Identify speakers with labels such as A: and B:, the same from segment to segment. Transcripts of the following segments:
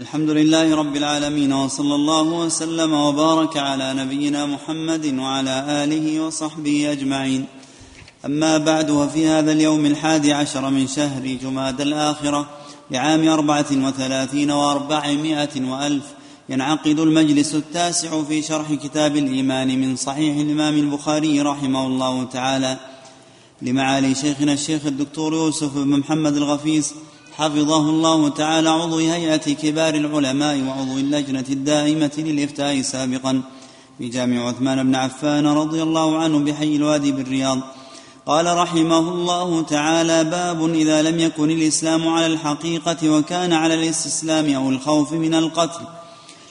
A: الحمد لله رب العالمين وصلى الله وسلم وبارك على نبينا محمد وعلى آله وصحبه أجمعين. أما بعد وفي هذا اليوم الحادي عشر من شهر جماد الآخرة لعام أربعة وثلاثين وأربعمائة وألف ينعقد المجلس التاسع في شرح كتاب الإيمان من صحيح الإمام البخاري رحمه الله تعالى. لمعالي شيخنا الشيخ الدكتور يوسف بن محمد الغفيص حفظه الله تعالى عضو هيئة كبار العلماء وعضو اللجنة الدائمة للإفتاء سابقا في جامع عثمان بن عفان رضي الله عنه بحي الوادي بالرياض. قال رحمه الله تعالى باب إذا لم يكن الإسلام على الحقيقة وكان على الاستسلام أو الخوف من القتل.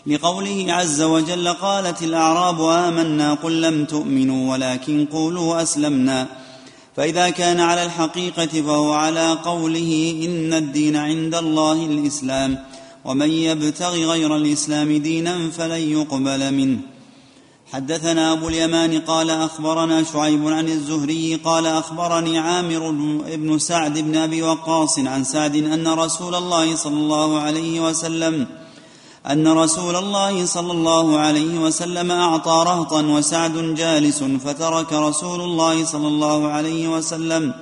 A: لقوله عز وجل قالت الأعراب آمنا قل لم تؤمنوا ولكن قولوا أسلمنا. فإذا كان على الحقيقة فهو على قوله إن الدين عند الله الإسلام ومن يبتغ غير الإسلام دينا فلن يقبل منه. حدثنا أبو اليمان قال أخبرنا شعيب عن الزهري قال أخبرني عامر بن سعد بن أبي وقاص عن سعد أن رسول الله صلى الله عليه وسلم أن رسول الله صلى الله عليه وسلم أعطى رهطا وسعد جالس فترك رسول الله صلى الله عليه وسلم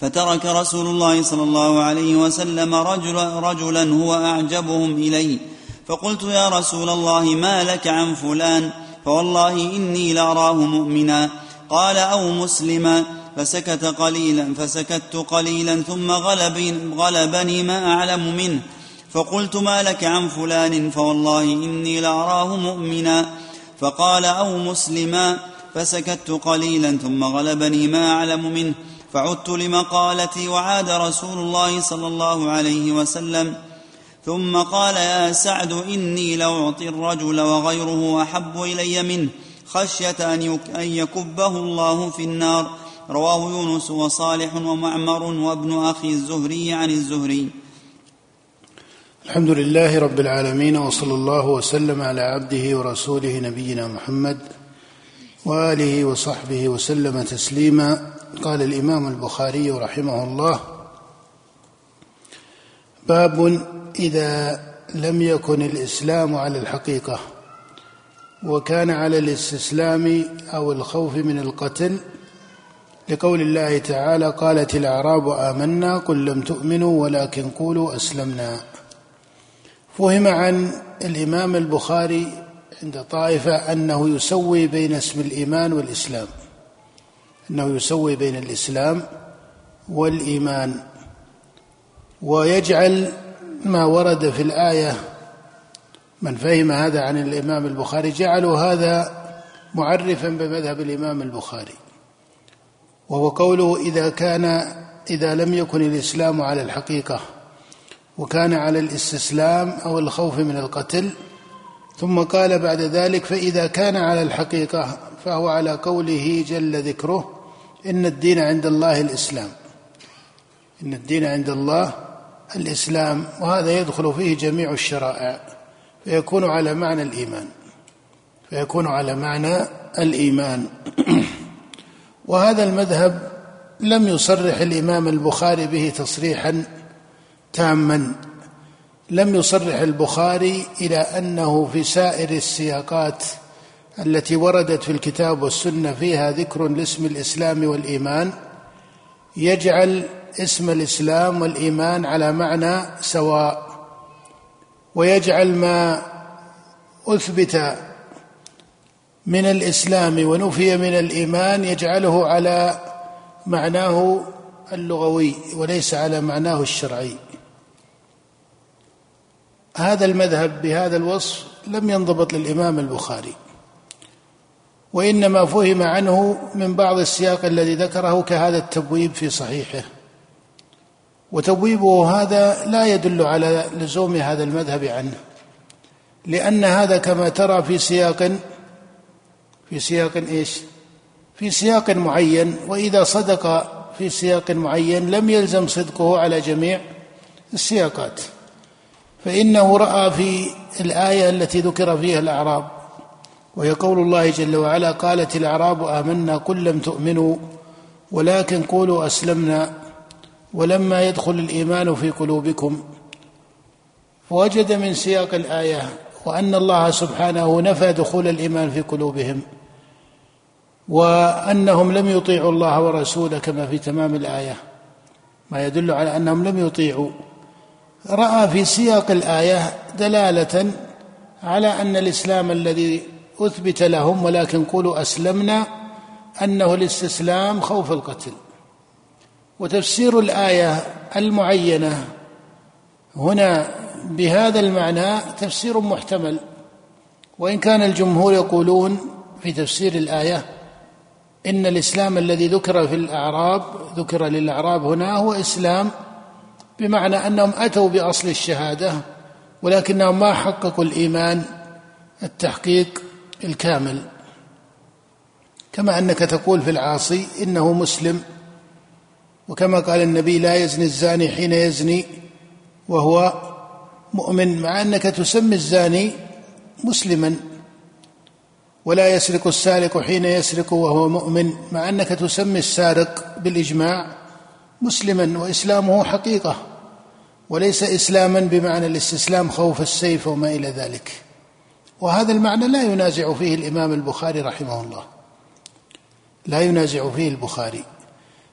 A: فترك رسول الله صلى الله عليه وسلم رجلا, رجلا هو أعجبهم إليه. فقلت يا رسول الله ما لك عن فلان؟ فوالله إني لأراه مؤمنا. قال أو مسلما. فسكت قليلا فسكت قليلا ثم غلبني, ما أعلم منه. فقلت ما لك عن فلان فوالله إني لأراه مؤمنا فقال أو مسلما فسكت قليلا ثم غلبني ما أعلم منه فعدت لمقالتي وعاد رسول الله صلى الله عليه وسلم ثم قال يا سعد إني لاعطي الرجل وغيره أحب إلي منه خشية أن يكبه الله في النار. رواه يونس وصالح ومعمر وابن أخي الزهري عن الزهري.
B: الحمد لله رب العالمين وصلى الله وسلم على عبده ورسوله نبينا محمد وآله وصحبه وسلم تسليما. قال الإمام البخاري رحمه الله باب إذا لم يكن الإسلام على الحقيقة وكان على الاستسلام أو الخوف من القتل. لقول الله تعالى قالت الأعراب آمنا قل لم تؤمنوا ولكن قولوا أسلمنا. فهم عن الإمام البخاري عند طائفة أنه يسوي بين اسم الإيمان والإسلام. أنه يسوي بين الإسلام والإيمان. ويجعل ما ورد في الآية من فهم هذا عن الإمام البخاري جعلوا هذا معرفا بمذهب الإمام البخاري. وهو قوله إذا كان إذا لم يكن الإسلام على الحقيقة. وكان على الاستسلام أو الخوف من القتل. ثم قال بعد ذلك فإذا كان على الحقيقة فهو على قوله جل ذكره إن الدين عند الله الإسلام. إن الدين عند الله الإسلام وهذا يدخل فيه جميع الشرائع فيكون على معنى الإيمان. فيكون على معنى الإيمان. وهذا المذهب لم يصرح الإمام البخاري به تصريحا تاما لم يصرح البخاري إلى أنه في سائر السياقات التي وردت في الكتاب والسنة فيها ذكر لاسم الإسلام والإيمان يجعل اسم الإسلام والإيمان على معنى سواء ويجعل ما أثبت من الإسلام ونفي من الإيمان يجعله على معناه اللغوي وليس على معناه الشرعي. هذا المذهب بهذا الوصف لم ينضبط للإمام البخاري وإنما فهم عنه من بعض السياق الذي ذكره كهذا التبويب في صحيحه. وتبويبه هذا لا يدل على لزوم هذا المذهب عنه لأن هذا كما ترى في سياق في سياق إيش؟ في سياق معين وإذا صدق في سياق معين لم يلزم صدقه على جميع السياقات. فإنه رأى في الآية التي ذكر فيها الأعراب وهي قول الله جل وعلا قالت الأعراب آمنا قل لم تؤمنوا ولكن قولوا أسلمنا ولما يدخل الإيمان في قلوبكم. فوجد من سياق الآية وأن الله سبحانه نفى دخول الإيمان في قلوبهم وأنهم لم يطيعوا الله ورسوله كما في تمام الآية ما يدل على أنهم لم يطيعوا. رأى في سياق الآية دلالة على أن الإسلام الذي أثبت لهم ولكن قولوا أسلمنا أنه الاستسلام خوف القتل. وتفسير الآية المعينة هنا بهذا المعنى تفسير محتمل. وإن كان الجمهور يقولون في تفسير الآية إن الإسلام الذي ذكر في الأعراب ذكر للأعراب هنا هو إسلام بمعنى أنهم أتوا بأصل الشهادة ولكنهم ما حققوا الإيمان التحقيق الكامل. كما أنك تقول في العاصي إنه مسلم وكما قال النبي لا يزني الزاني حين يزني وهو مؤمن مع أنك تسمي الزاني مسلما ولا يسرق السارق حين يسرق وهو مؤمن مع أنك تسمي السارق بالإجماع مسلما وإسلامه حقيقة. وليس إسلاما بمعنى الاستسلام خوف السيف وما إلى ذلك. وهذا المعنى لا ينازع فيه الإمام البخاري رحمه الله. لا ينازع فيه البخاري.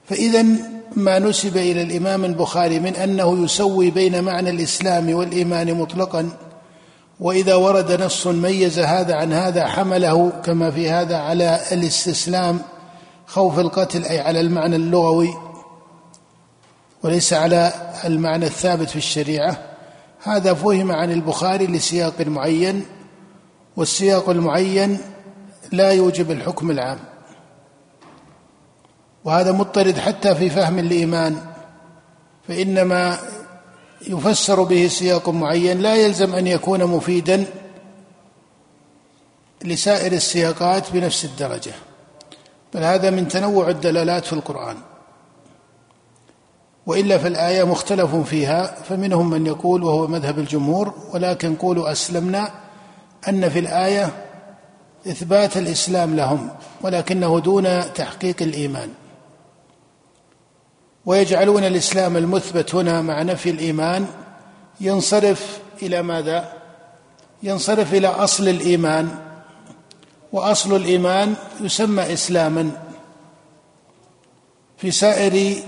B: فإذا ما نسب إلى الإمام البخاري من أنه يسوي بين معنى الإسلام والإيمان مطلقا وإذا ورد نص ميز هذا عن هذا حمله كما في هذا على الاستسلام خوف القتل أي على المعنى اللغوي وليس على المعنى الثابت في الشريعة. هذا فهم عن البخاري لسياق معين والسياق المعين لا يوجب الحكم العام. وهذا مضطرد حتى في فهم الإيمان فإنما يفسر به سياق معين. لا يلزم أن يكون مفيدا لسائر السياقات بنفس الدرجة بل هذا من تنوع الدلالات في القرآن. وإلا فالآية مختلف فيها فمنهم من يقول وهو مذهب الجمهور ولكن قولوا أسلمنا أن في الآية إثبات الإسلام لهم ولكنه دون تحقيق الإيمان. ويجعلون الإسلام المثبت هنا مع نفي الإيمان ينصرف إلى ماذا؟ ينصرف إلى أصل الإيمان وأصل الإيمان يسمى إسلاما. في سائر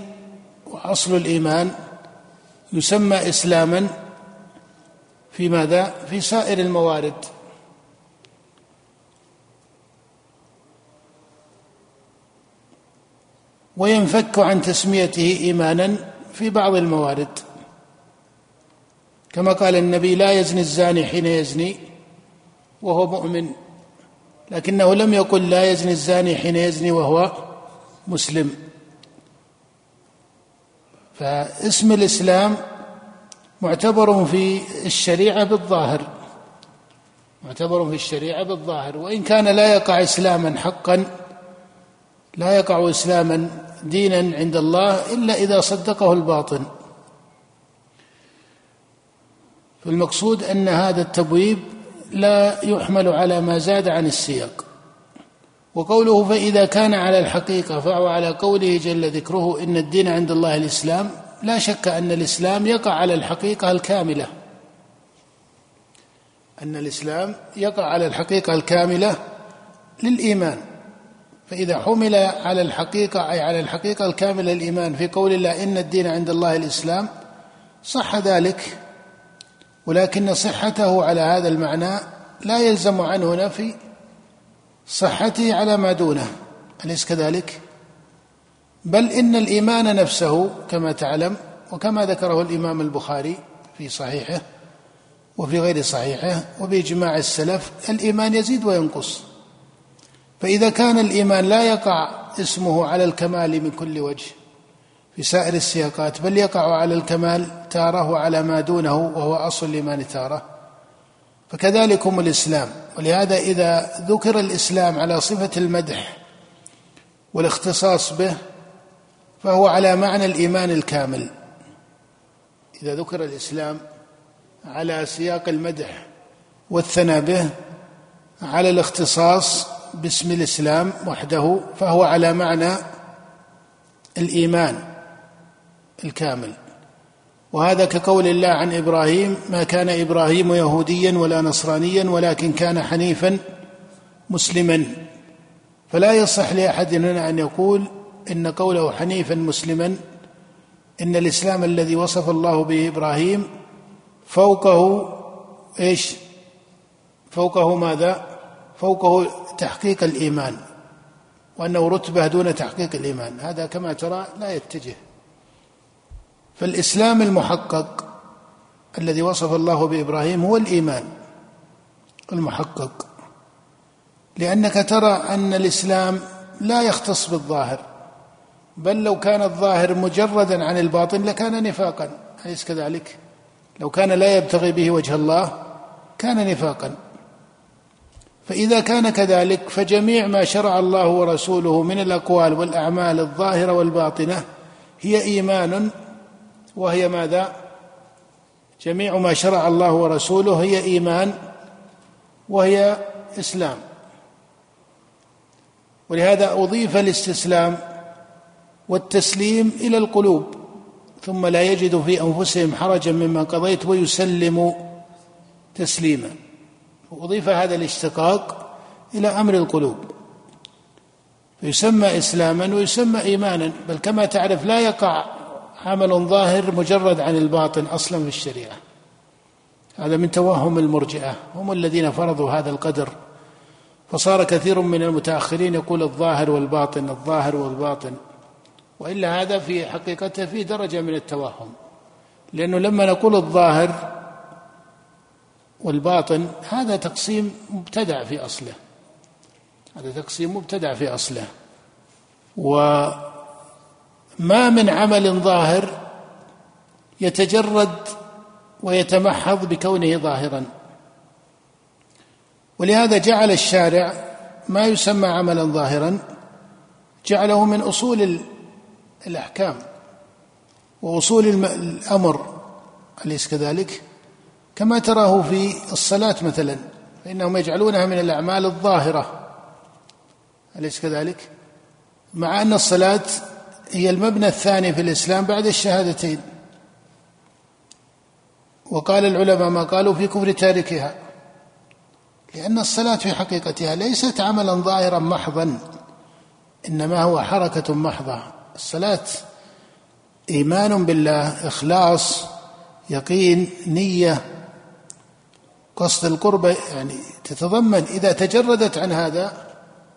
B: وأصل الإيمان يسمى إسلاما في ماذا؟ في سائر الموارد. وينفك عن تسميته إيمانا في بعض الموارد. كما قال النبي لا يزني الزاني حين يزني وهو مؤمن لكنه لم يقل لا يزني الزاني حين يزني وهو مسلم. فاسم الإسلام معتبر في الشريعة بالظاهر معتبر في الشريعة بالظاهر وإن كان لا يقع إسلاما حقا لا يقع إسلاما دينا عند الله إلا إذا صدقه الباطن. فالمقصود أن هذا التبويب لا يحمل على ما زاد عن السياق. وقوله فإذا كان على الحقيقة فهو على قوله جل ذكره إن الدين عند الله الإسلام لا شك أن الإسلام يقع على الحقيقة الكاملة. أن الإسلام يقع على الحقيقة الكاملة للإيمان. فإذا حمل على الحقيقة أي على الحقيقة الكاملة الإيمان في قول الله إن الدين عند الله الإسلام صح ذلك. ولكن صحته على هذا المعنى لا يلزم عنه نفي صحته على ما دونه أليس كذلك؟ بل إن الإيمان نفسه كما تعلم وكما ذكره الإمام البخاري في صحيحه وفي غير صحيحه وبإجماع السلف الإيمان يزيد وينقص فإذا كان الإيمان لا يقع اسمه على الكمال من كل وجه في سائر السياقات بل يقع على الكمال تارة وعلى ما دونه وهو أصل الإيمان تارة فكذلكم الإسلام. ولهذا إذا ذكر الإسلام على صفة المدح والاختصاص به فهو على معنى الإيمان الكامل. إذا ذكر الإسلام على سياق المدح والثناء به على الاختصاص باسم الإسلام وحده فهو على معنى الإيمان الكامل. وهذا كقول الله عن إبراهيم ما كان إبراهيم يهوديا ولا نصرانيا ولكن كان حنيفا مسلما. فلا يصح لأحد هنا أن يقول إن قوله حنيفا مسلما إن الإسلام الذي وصف الله به إبراهيم فوقه إيش؟ فوقه ماذا؟ فوقه تحقيق الإيمان وأنه رتبة دون تحقيق الإيمان. هذا كما ترى لا يتجه. فالإسلام المحقق الذي وصف الله بإبراهيم هو الإيمان المحقق. لأنك ترى أن الإسلام لا يختص بالظاهر بل لو كان الظاهر مجردا عن الباطن لكان نفاقا أليس كذلك؟ لو كان لا يبتغي به وجه الله كان نفاقا. فإذا كان كذلك فجميع ما شرع الله ورسوله من الأقوال والأعمال الظاهرة والباطنة هي إيمان وهي ماذا؟ جميع ما شرع الله ورسوله هي إيمان وهي إسلام. ولهذا أضيف الاستسلام والتسليم إلى القلوب ثم لا يجد في أنفسهم حرجا مما قضيت ويسلموا تسليما. أضيف هذا الاشتقاق إلى أمر القلوب. فيسمى اسلاما ويسمى ايمانا بل كما تعرف لا يقع عمل ظاهر مجرد عن الباطن أصلا في الشريعة. هذا من توهم المرجئة هم الذين فرضوا هذا القدر. فصار كثير من المتأخرين يقول الظاهر والباطن الظاهر والباطن. وإلا هذا في حقيقته في درجة من التوهم. لأنه لما نقول الظاهر والباطن هذا تقسيم مبتدع في أصله. هذا تقسيم مبتدع في أصله. وما من عمل ظاهر يتجرد ويتمحض بكونه ظاهرا ولهذا جعل الشارع ما يسمى عملا ظاهرا جعله من أصول الأحكام وأصول الأمر أليس كذلك؟ كما تراه في الصلاة مثلا فإنهم يجعلونها من الأعمال الظاهرة أليس كذلك؟ مع أن الصلاة هي المبنى الثاني في الإسلام بعد الشهادتين. وقال العلماء ما قالوا في كفر تاركها لأن الصلاة في حقيقتها ليست عملا ظاهرا محضا إنما هو حركة محضة. الصلاة إيمان بالله إخلاص يقين نية قصد القربة يعني تتضمن. إذا تجردت عن هذا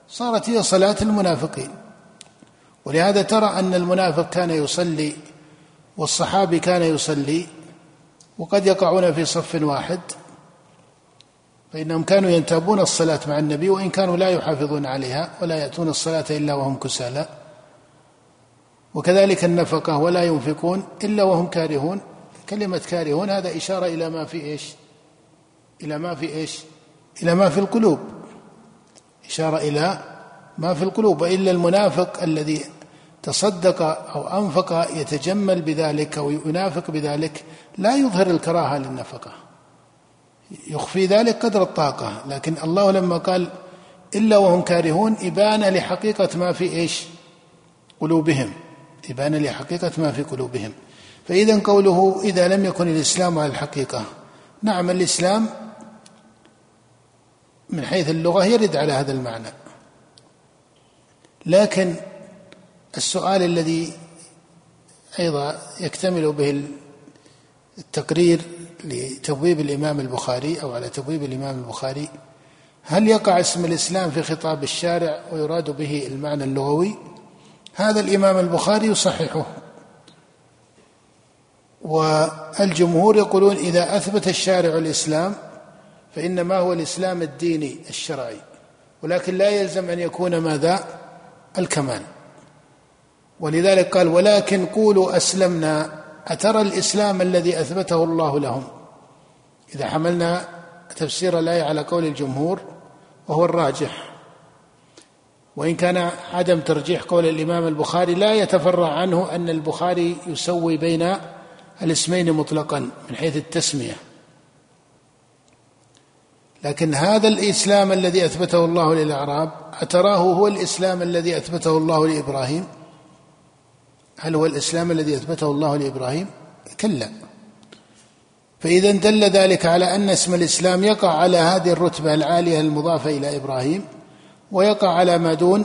B: صارت هي صلاة المنافقين. ولهذا ترى أن المنافق كان يصلي والصحابي كان يصلي وقد يقعون في صف واحد فإنهم كانوا ينتابون الصلاة مع النبي وإن كانوا لا يحافظون عليها ولا يأتون الصلاة إلا وهم كسالى. وكذلك النفقة ولا ينفقون إلا وهم كارهون. كلمة كارهون هذا إشارة إلى ما في إيش؟ إلى ما في إيش؟ إلى ما في القلوب. إشارة إلى ما في القلوب وإلا المنافق الذي تصدق أو أنفق يتجمل بذلك أو ينافق بذلك لا يظهر الكراهة للنفقة. يخفي ذلك قدر الطاقة. لكن الله لما قال إلا وهم كارهون إبانة لحقيقة ما في إيش؟ قلوبهم. إبانة لحقيقة ما في قلوبهم. فإذا قوله إذا لم يكن الإسلام على الحقيقة. نعم الإسلام من حيث اللغة يرد على هذا المعنى. لكن السؤال الذي أيضا يكتمل به التقرير لتبويب الإمام البخاري أو على تبويب الإمام البخاري هل يقع اسم الإسلام في خطاب الشارع ويراد به المعنى اللغوي؟ هذا الإمام البخاري يصححه. والجمهور يقولون إذا أثبت الشارع الإسلام فإنما هو الإسلام الديني الشرعي ولكن لا يلزم أن يكون ماذا؟ الكمال. ولذلك قال ولكن قولوا أسلمنا أترى الإسلام الذي أثبته الله لهم؟ إذا حملنا تفسير الآية على قول الجمهور وهو الراجح. وإن كان عدم ترجيح قول الإمام البخاري لا يتفرع عنه أن البخاري يسوي بين الاسمين مطلقا من حيث التسمية. لكن هذا الإسلام الذي أثبته الله للأعراب أتراه هو الإسلام الذي أثبته الله لإبراهيم؟ هل هو الإسلام الذي أثبته الله لإبراهيم؟ كلا. فإذا دل ذلك على أن اسم الإسلام يقع على هذه الرتبة العالية المضافة إلى إبراهيم ويقع على ما دون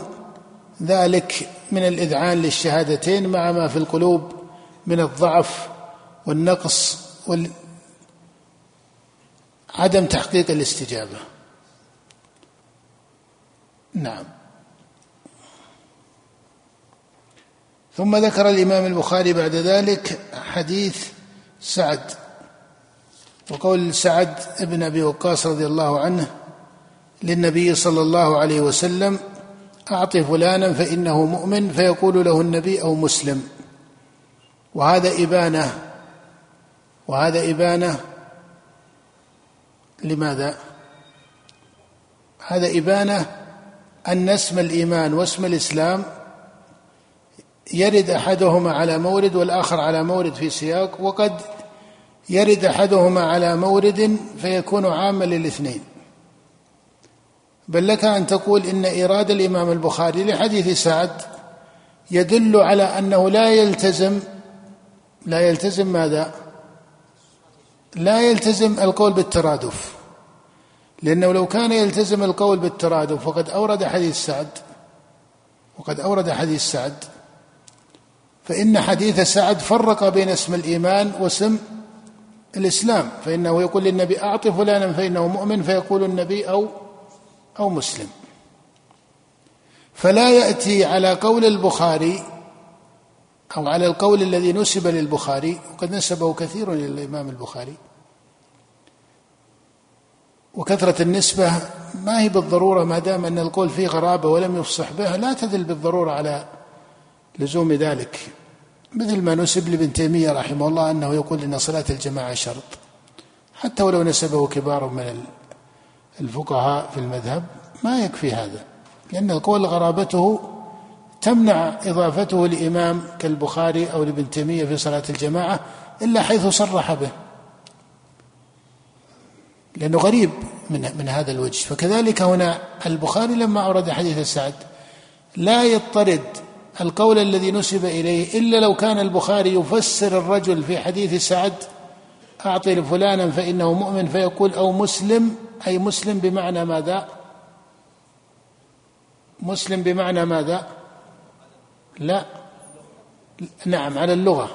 B: ذلك من الإذعان للشهادتين مع ما في القلوب من الضعف والنقص وعدم تحقيق الاستجابة. نعم. ثم ذكر الإمام البخاري بعد ذلك حديث سعد وقول سعد بن أبي وقاص رضي الله عنه للنبي صلى الله عليه وسلم أعط فلانا فإنه مؤمن فيقول له النبي أو مسلم. وهذا إبانة وهذا إبانة لماذا؟ هذا إبانة أن اسم الإيمان واسم الإسلام يرد أحدهما على مورد والآخر على مورد في سياق وقد يرد أحدهما على مورد فيكون عاما للاثنين بل لك أن تقول إن إيراد الإمام البخاري لحديث سعد يدل على أنه لا يلتزم لا يلتزم ماذا؟ لا يلتزم القول بالترادف. لأنه لو كان يلتزم القول بالترادف فقد أورد حديث سعد وقد أورد حديث سعد. فإن حديث سعد فرق بين اسم الإيمان واسم الإسلام. فإنه يقول للنبي أعط فلانا فإنه مؤمن فيقول النبي أو أو مسلم. فلا يأتي على قول البخاري أو على القول الذي نسب للبخاري وقد نسبه كثير للإمام البخاري. وكثرة النسبة ما هي بالضرورة ما دام أن القول فيه غرابة ولم يفصح بها لا تدل بالضرورة على لزوم ذلك. مثل ما نسب لابن تيمية رحمه الله أنه يقول إن صلاة الجماعة شرط. حتى ولو نسبه كبار من الفقهاء في المذهب ما يكفي هذا لأن القول غرابته تمنع إضافته لإمام كالبخاري أو لابن تيمية في صلاة الجماعة إلا حيث صرح به. لأنه غريب من من هذا الوجه. فكذلك هنا البخاري لما أورد حديث سعد لا يضطرد القول الذي نسب إليه إلا لو كان البخاري يفسر الرجل في حديث سعد أعطي لفلانا فإنه مؤمن فيقول أو مسلم أي مسلم بمعنى ماذا؟ مسلم بمعنى ماذا؟ لا. نعم على اللغة.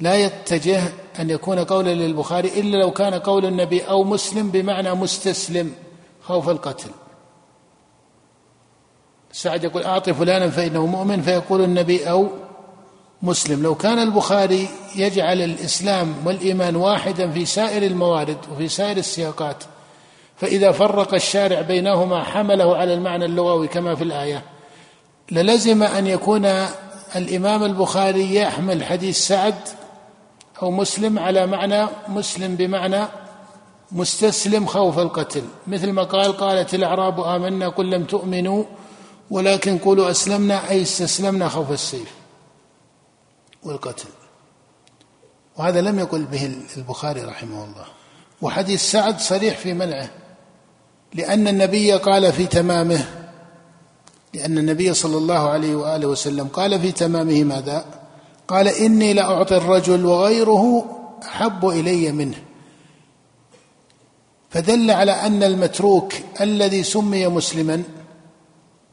B: لا يتجه أن يكون قولا للبخاري إلا لو كان قول النبي أو مسلم بمعنى مستسلم خوف القتل. سعد يقول أعط فلانا فإنه مؤمن فيقول النبي أو مسلم. لو كان البخاري يجعل الإسلام والإيمان واحدا في سائر الموارد وفي سائر السياقات فإذا فرق الشارع بينهما حمله على المعنى اللغوي كما في الآية. للزم أن يكون الإمام البخاري يحمل حديث سعد أو مسلم على معنى مسلم بمعنى مستسلم خوف القتل. مثل ما قال قالت الأعراب آمنا قل لم تؤمنوا ولكن قولوا أسلمنا أي استسلمنا خوف السيف والقتل. وهذا لم يقل به البخاري رحمه الله. وحديث سعد صريح في منعه لأن النبي قال في تمامه لأن النبي صلى الله عليه وآله وسلم قال في تمامه ماذا؟ قال إني لأعطي الرجل وغيره أحب إلي منه فدل على أن المتروك الذي سمي مسلما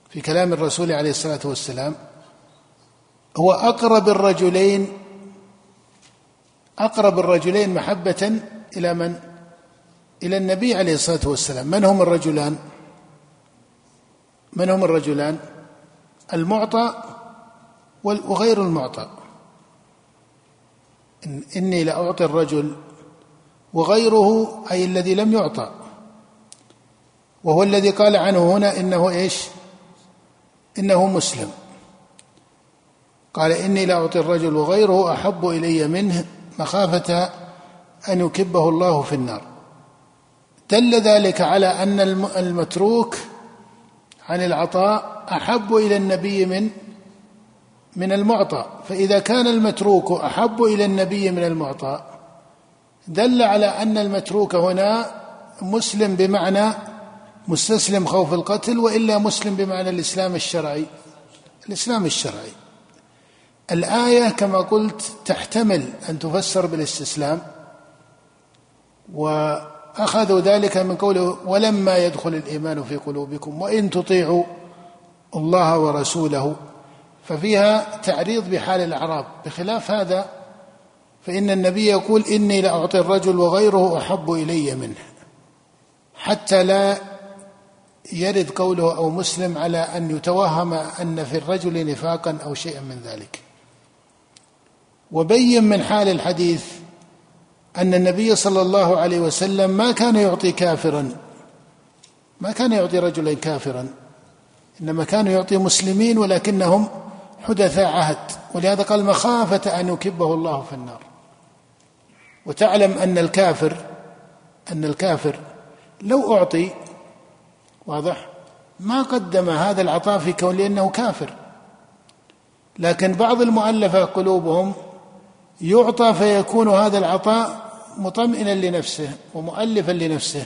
B: في كلام الرسول عليه الصلاة والسلام هو أقرب الرجلين أقرب الرجلين محبة إلى من؟ إلى النبي عليه الصلاة والسلام من هم الرجلان؟ من هم الرجلان؟ المعطى وغير المعطى. إن إني لأعطي الرجل وغيره أي الذي لم يعطى. وهو الذي قال عنه هنا إنه إيش؟ إنه مسلم. قال إني لأعطي الرجل وغيره أحب إلي منه مخافة أن يكبه الله في النار. دل ذلك على أن المتروك عن العطاء أحب إلى النبي من من المعطى. فإذا كان المتروك أحب إلى النبي من المعطى دل على أن المتروك هنا مسلم بمعنى مستسلم خوف القتل وإلا مسلم بمعنى الإسلام الشرعي. الإسلام الشرعي. الآية كما قلت تحتمل أن تفسر بالاستسلام وأخذوا ذلك من قوله ولما يدخل الإيمان في قلوبكم وإن تطيعوا الله ورسوله ففيها تعريض بحال الأعراب. بخلاف هذا فإن النبي يقول إني لأعطي الرجل وغيره أحب إلي منه حتى لا يرد قوله أو مسلم على أن يتوهم أن في الرجل نفاقا أو شيئا من ذلك. وبين من حال الحديث أن النبي صلى الله عليه وسلم ما كان يعطي كافرا. ما كان يعطي رجلا كافرا. إنما كان يعطي مسلمين ولكنهم حدثاء عهد. ولهذا قال مخافة أن يكبه الله في النار. وتعلم أن الكافر أن الكافر لو أعطي واضح ما قدم هذا العطاء في كون لأنه كافر. لكن بعض المؤلفة قلوبهم يعطى فيكون هذا العطاء مطمئنا لنفسه ومؤلفا لنفسه.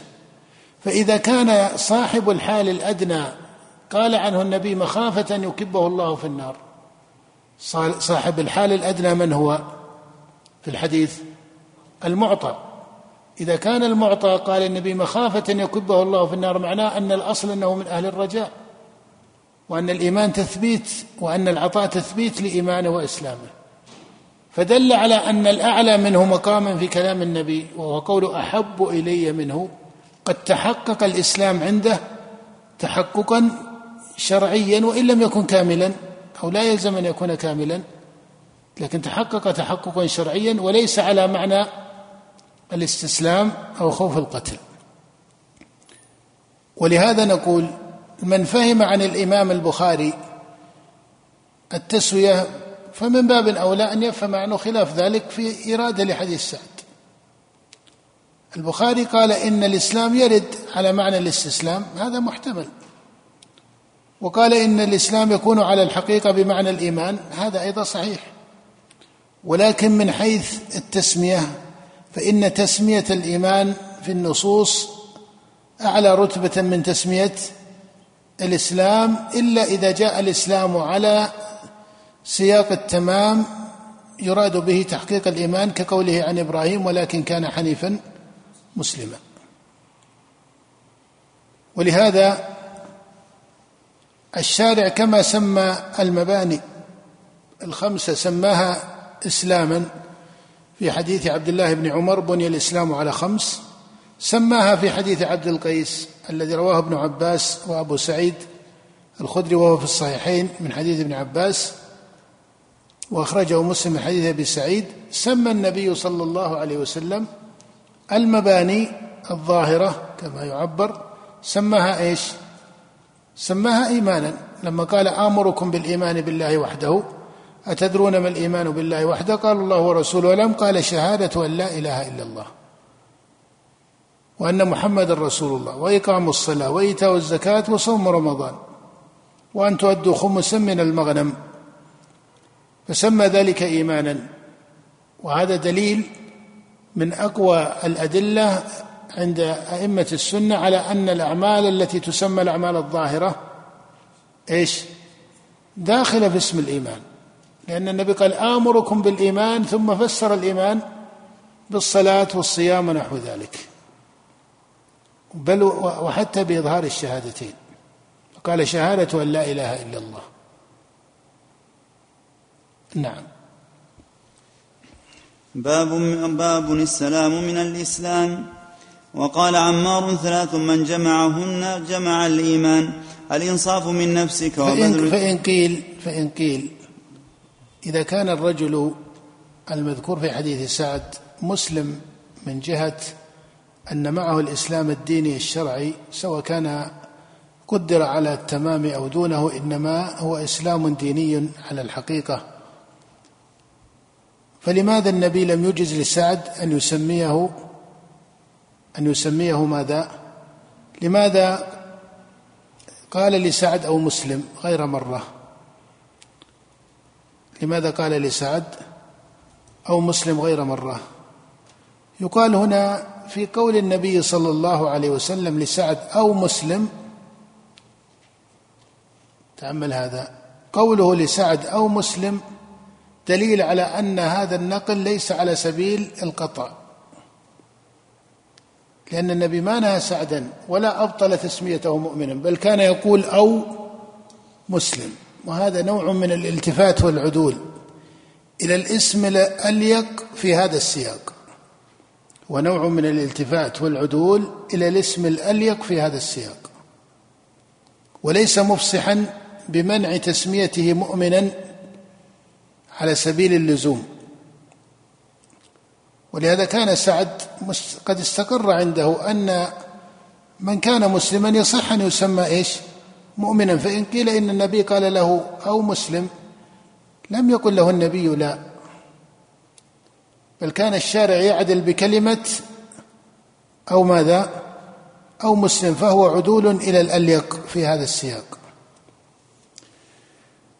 B: فإذا كان صاحب الحال الأدنى قال عنه النبي مخافة أن يكبه الله في النار. صاحب الحال الأدنى من هو؟ في الحديث المعطى. إذا كان المعطى قال النبي مخافة أن يكبه الله في النار معناه أن الأصل أنه من أهل الرجاء وأن الإيمان تثبيت وأن العطاء تثبيت لإيمانه وإسلامه. فدل على أن الأعلى منه مقاما في كلام النبي وهو قول أحب إلي منه. قد تحقق الإسلام عنده تحققا شرعيا وإن لم يكن كاملا أو لا يلزم أن يكون كاملا. لكن تحقق تحققا شرعيا وليس على معنى الاستسلام أو خوف القتل. ولهذا نقول من فهم عن الإمام البخاري التسوية فمن باب أولى أن يفهم عنه خلاف ذلك في إرادة لحديث سعد. البخاري قال إن الإسلام يرد على معنى الاستسلام هذا محتمل. وقال إن الإسلام يكون على الحقيقة بمعنى الإيمان هذا أيضا صحيح. ولكن من حيث التسمية فإن تسمية الإيمان في النصوص أعلى رتبة من تسمية الإسلام إلا إذا جاء الإسلام على سياق التمام يراد به تحقيق الإيمان كقوله عن إبراهيم ولكن كان حنيفا مسلما. ولهذا الشارع كما سمى المباني الخمسة سماها إسلاما. في حديث عبد الله بن عمر بني الإسلام على خمس سماها في حديث عبد القيس الذي رواه ابن عباس وأبو سعيد الخدري وهو في الصحيحين من حديث ابن عباس. وأخرجه مسلم من حديث أبي سعيد سمى النبي صلى الله عليه وسلم المباني الظاهرة كما يعبر سماها إيش؟ سماها إيمانا. لما قال آمركم بالإيمان بالله وحده أتدرون ما الإيمان بالله وحده؟ قال الله ورسوله لم قال شهادة أن لا إله إلا الله وأن محمد رسول الله وإقام الصلاة وإيتاء الزكاة وصوم رمضان وأن تؤدوا خمسا من المغنم. فسمى ذلك إيمانا. وهذا دليل من أقوى الأدلة عند أئمة السنة على أن الأعمال التي تسمى الأعمال الظاهرة إيش؟ داخلة في اسم الإيمان. لأن النبي قال آمركم بالإيمان ثم فسر الإيمان بالصلاة والصيام ونحو ذلك. بل وحتى بإظهار الشهادتين. قال شهادة أن لا إله إلا الله. نعم.
A: باب باب السلام من الإسلام. وقال عمار ثلاث من جمعهن جمع الإيمان. الإنصاف من نفسك
B: وبذل فإن قيل فإن قيل إذا كان الرجل المذكور في حديث سعد مسلم من جهة أن معه الإسلام الديني الشرعي سواء كان قدر على التمام أو دونه إنما هو إسلام ديني على الحقيقة. فلماذا النبي لم يجز لسعد أن يسميه أن يسميه ماذا؟ لماذا قال لسعد أو مسلم غير مرة؟ لماذا قال لسعد أو مسلم غير مرة؟ يقال هنا في قول النبي صلى الله عليه وسلم لسعد أو مسلم تأمل هذا قوله لسعد أو مسلم دليل على أن هذا النقل ليس على سبيل القطع لأن النبي ما نهى سعدا ولا أبطل تسميته مؤمنا بل كان يقول أو مسلم. وهذا نوع من الالتفات والعدول إلى الاسم الأليق في هذا السياق. ونوع من الالتفات والعدول إلى الاسم الأليق في هذا السياق. وليس مفصحا بمنع تسميته مؤمنا على سبيل اللزوم. ولهذا كان سعد قد استقر عنده أن من كان مسلما يصح أن يسمى إيش؟ مؤمنا. فإن قيل إن النبي قال له أو مسلم لم يقل له النبي لا. بل كان الشارع يعدل بكلمة أو ماذا؟ أو مسلم فهو عدول إلى الأليق في هذا السياق.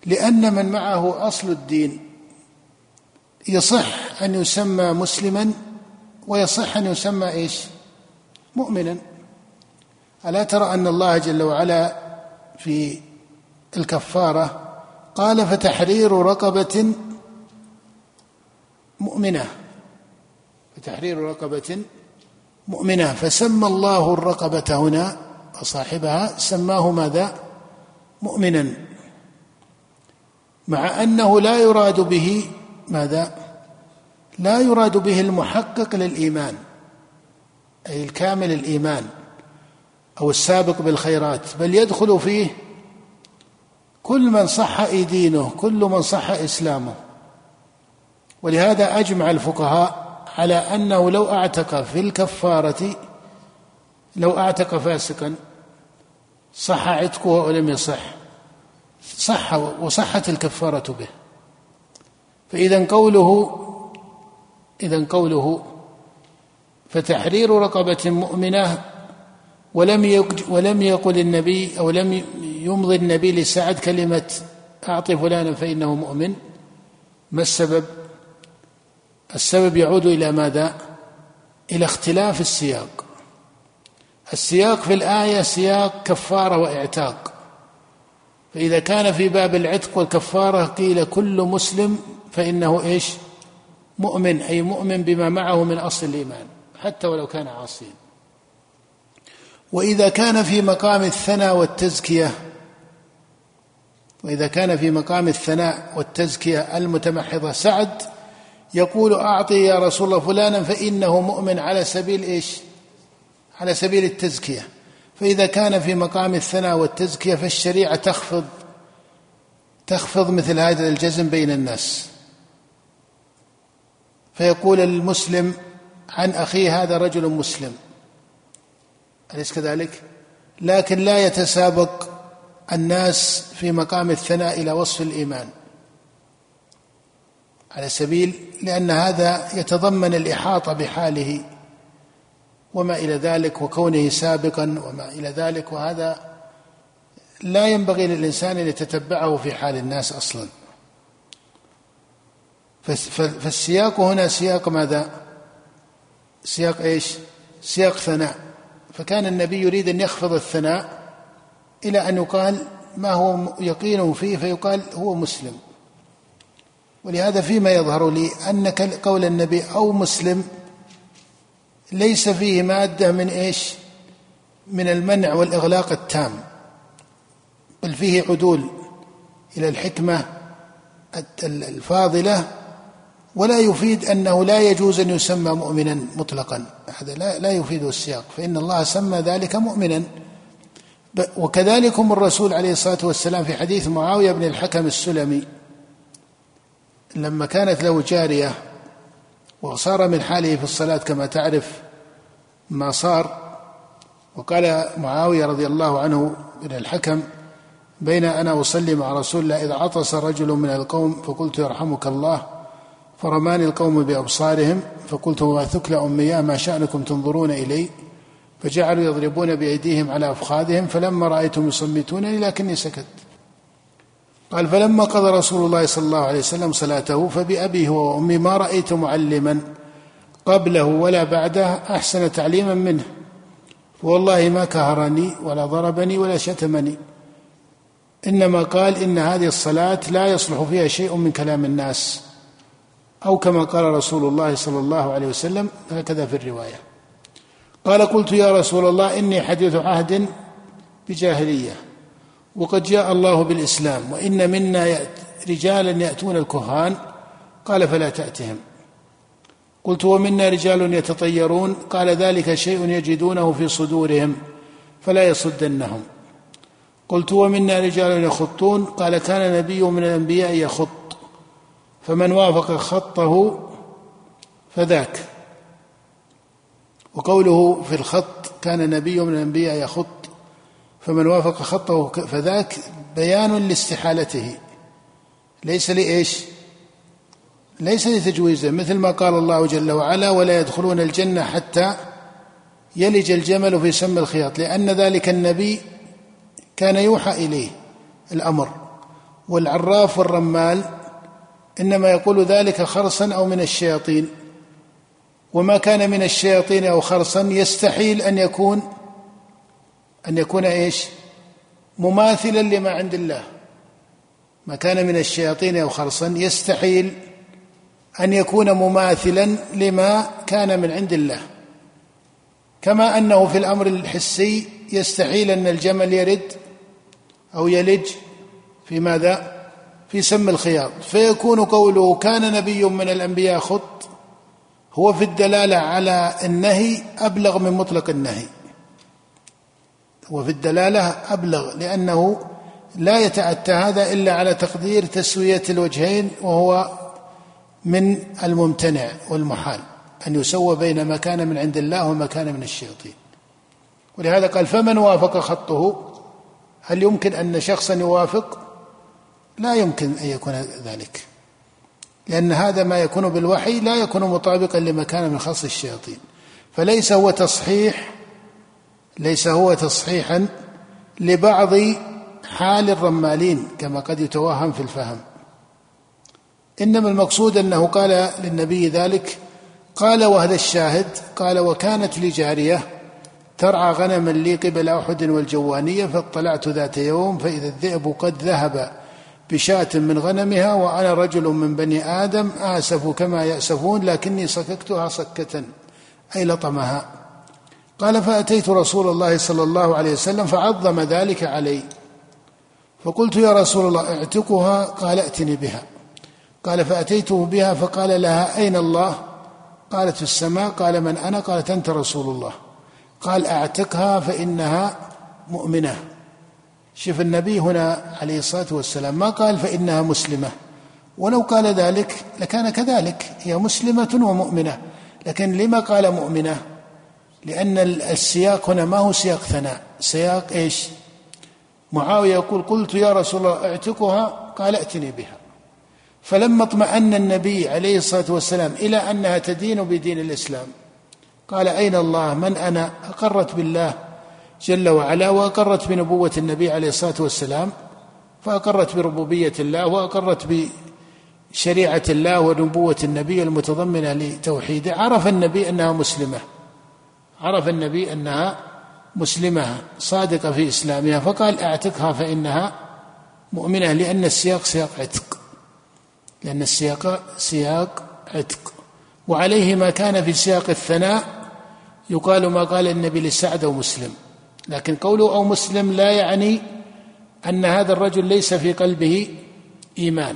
B: لأن من معه أصل الدين. يصح أن يسمى مسلما ويصح أن يسمى إيش؟ مؤمنا. ألا ترى أن الله جل وعلا في الكفارة قال فتحرير رقبة مؤمنة. فتحرير رقبة مؤمنة. فسمى الله الرقبة هنا وصاحبها سماه ماذا؟ مؤمنا. مع أنه لا يراد به ماذا؟ لا يراد به المحقق للإيمان أي الكامل الإيمان أو السابق بالخيرات بل يدخل فيه كل من صح دينه كل من صح إسلامه. ولهذا أجمع الفقهاء على أنه لو أعتق في الكفارة لو أعتق فاسقا صح عتقه ولم يصح صح وصحت الكفارة به. فإذا قوله إذا قوله فتحرير رقبة مؤمنة ولم ولم يقل النبي أو لم يمضي النبي لسعد كلمة أعط فلانا فإنه مؤمن ما السبب؟ السبب يعود إلى ماذا؟ إلى اختلاف السياق السياق في الآية سياق كفارة وإعتاق فإذا كان في باب العتق والكفارة قيل كل مسلم فإنه إيش؟ مؤمن أي مؤمن بما معه من أصل الإيمان حتى ولو كان عاصيا. وإذا كان في مقام الثناء والتزكية وإذا كان في مقام الثناء والتزكية المتمحضة سعد يقول أعطي يا رسول الله فلانا فإنه مؤمن على سبيل إيش؟ على سبيل التزكية. فإذا كان في مقام الثناء والتزكية فالشريعة تخفض تخفض مثل هذا الجزم بين الناس. فيقول المسلم عن أخيه هذا رجل مسلم. أليس كذلك؟ لكن لا يتسابق الناس في مقام الثناء إلى وصف الإيمان. على سبيل لأن هذا يتضمن الإحاطة بحاله وما إلى ذلك وكونه سابقا وما إلى ذلك وهذا لا ينبغي للإنسان أن يتتبعه في حال الناس أصلا. فالسياق هنا سياق ماذا؟ سياق إيش؟ سياق ثناء. فكان النبي يريد أن يخفض الثناء إلى أن يقال ما هو يقينه فيه فيقال هو مسلم. ولهذا فيما يظهر لي أن قول النبي أو مسلم ليس فيه مادة من إيش؟ من المنع والإغلاق التام بل فيه عدول إلى الحكمة الفاضلة ولا يفيد أنه لا يجوز أن يسمى مؤمنا مطلقا. هذا لا لا يفيده السياق. فإن الله سمى ذلك مؤمنا. وكذلك الرسول عليه الصلاة والسلام في حديث معاوية بن الحكم السلمي لما كانت له جارية وصار من حاله في الصلاة كما تعرف ما صار وقال معاوية رضي الله عنه بن الحكم بين أنا أصلي مع رسول الله إذا عطس رجل من القوم فقلت يرحمك الله فرماني القوم بأبصارهم فقلت وما ثكل أمياه ما شأنكم تنظرون إلي؟ فجعلوا يضربون بأيديهم على أفخاذهم فلما رأيتهم يصمتونني لكني سكت. قال فلما قضى رسول الله صلى الله عليه وسلم صلاته فبأبي هو وأمي ما رأيت معلما قبله ولا بعده أحسن تعليما منه. والله ما كهرني ولا ضربني ولا شتمني. إنما قال إن هذه الصلاة لا يصلح فيها شيء من كلام الناس. أو كما قال رسول الله صلى الله عليه وسلم هكذا في الرواية. قال قلت يا رسول الله إني حديث عهد بجاهلية وقد جاء الله بالإسلام وإن منا رجالا يأتون الكهان. قال فلا تأتهم. قلت ومنا رجال يتطيرون. قال ذلك شيء يجدونه في صدورهم فلا يصدنهم. قلت ومنا رجال يخطون. قال كان نبي من الأنبياء يخط. فمن وافق خطه فذاك. وقوله في الخط كان نبي من الأنبياء يخط فمن وافق خطه فذاك بيان لاستحالته. ليس لإيش؟ ليس لتجويزه مثل ما قال الله جل وعلا ولا يدخلون الجنة حتى يلج الجمل في سم الخياط لأن ذلك النبي كان يوحى إليه الأمر. والعراف والرمال إنما يقول ذلك خرصا أو من الشياطين. وما كان من الشياطين أو خرصا يستحيل أن يكون أن يكون إيش؟ مماثلا لما عند الله. ما كان من الشياطين أو خرصا يستحيل أن يكون مماثلا لما كان من عند الله. كما أنه في الأمر الحسي يستحيل أن الجمل يرد أو يلج في ماذا؟ في سم الخياط. فيكون قوله كان نبي من الأنبياء خط هو في الدلالة على النهي أبلغ من مطلق النهي. هو في الدلالة أبلغ لأنه لا يتأتى هذا إلا على تقدير تسوية الوجهين وهو من الممتنع والمحال أن يسوى بين ما كان من عند الله وما كان من الشياطين. ولهذا قال فمن وافق خطه هل يمكن أن شخصا يوافق؟ لا يمكن أن يكون ذلك. لأن هذا ما يكون بالوحي لا يكون مطابقا لما كان من خص الشياطين. فليس هو تصحيح ليس هو تصحيحا لبعض حال الرمالين كما قد يتوهم في الفهم. إنما المقصود أنه قال للنبي ذلك قال وهذا الشاهد قال وكانت لي جارية ترعى غنما لي قبل أحد والجوانية فاطلعت ذات يوم فإذا الذئب قد ذهب بشاة من غنمها وأنا رجل من بني آدم اسف كما يأسفون لكني صككتها صكه أي لطمها. قال فأتيت رسول الله صلى الله عليه وسلم فعظم ذلك علي. فقلت يا رسول الله اعتقها؟ قال ائتني بها. قال فاتيته بها فقال لها أين الله؟ قالت في السماء. قال من أنا؟ قالت أنت رسول الله. قال أعتقها فإنها مؤمنة. شوف النبي هنا عليه الصلاة والسلام ما قال فإنها مسلمة. ولو قال ذلك لكان كذلك. هي مسلمة ومؤمنة. لكن لما قال مؤمنة؟ لأن السياق هنا ما هو سياق ثناء. سياق إيش؟ معاوية يقول قلت يا رسول الله اعتقها؟ قال ائتني بها. فلما اطمأن النبي عليه الصلاة والسلام إلى أنها تدين بدين الإسلام قال أين الله؟ من أنا؟ أقرت بالله. جل وعلا وأقرت بنبوة النبي عليه الصلاة والسلام فأقرت بربوبية الله وأقرت بشريعة الله ونبوة النبي المتضمنة لتوحيده. عرف النبي أنها مسلمة. عرف النبي أنها مسلمة صادقة في إسلامها فقال أعتقها فإنها مؤمنة لأن السياق سياق عتق. لأن السياق سياق عتق. وعليه ما كان في سياق الثناء يقال ما قال النبي لسعد أو مسلم لكن قوله أو مسلم لا يعني أن هذا الرجل ليس في قلبه إيمان.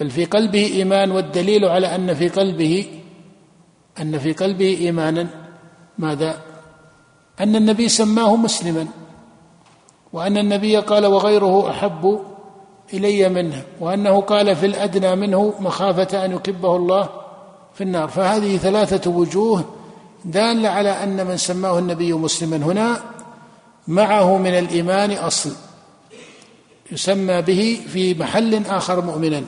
B: بل في قلبه إيمان والدليل على أن في قلبه أن في قلبه إيمانا. ماذا؟ أن النبي سماه مسلما وأن النبي قال وغيره أحب إلي منه وأنه قال في الأدنى منه مخافة أن يكبه الله في النار. فهذه ثلاثة وجوه داله على أن من سماه النبي مسلما هنا معه من الإيمان أصل يسمى به في محل آخر مؤمنا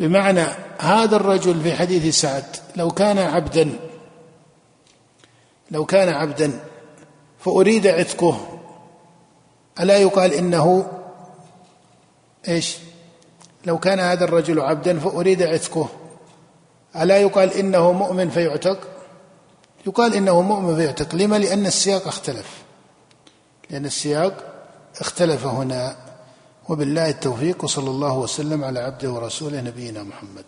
B: بمعنى هذا الرجل في حديث سعد لو كان عبدا لو كان عبدا فأريد عتقه ألا يقال إنه إيش؟ لو كان هذا الرجل عبدا فأريد عتقه ألا يقال إنه مؤمن فيعتق؟ يقال إنه مؤمن فيعتق لما؟ لأن السياق اختلف لأن السياق اختلف هنا وبالله التوفيق وصلى الله وسلم على عبده ورسوله نبينا محمد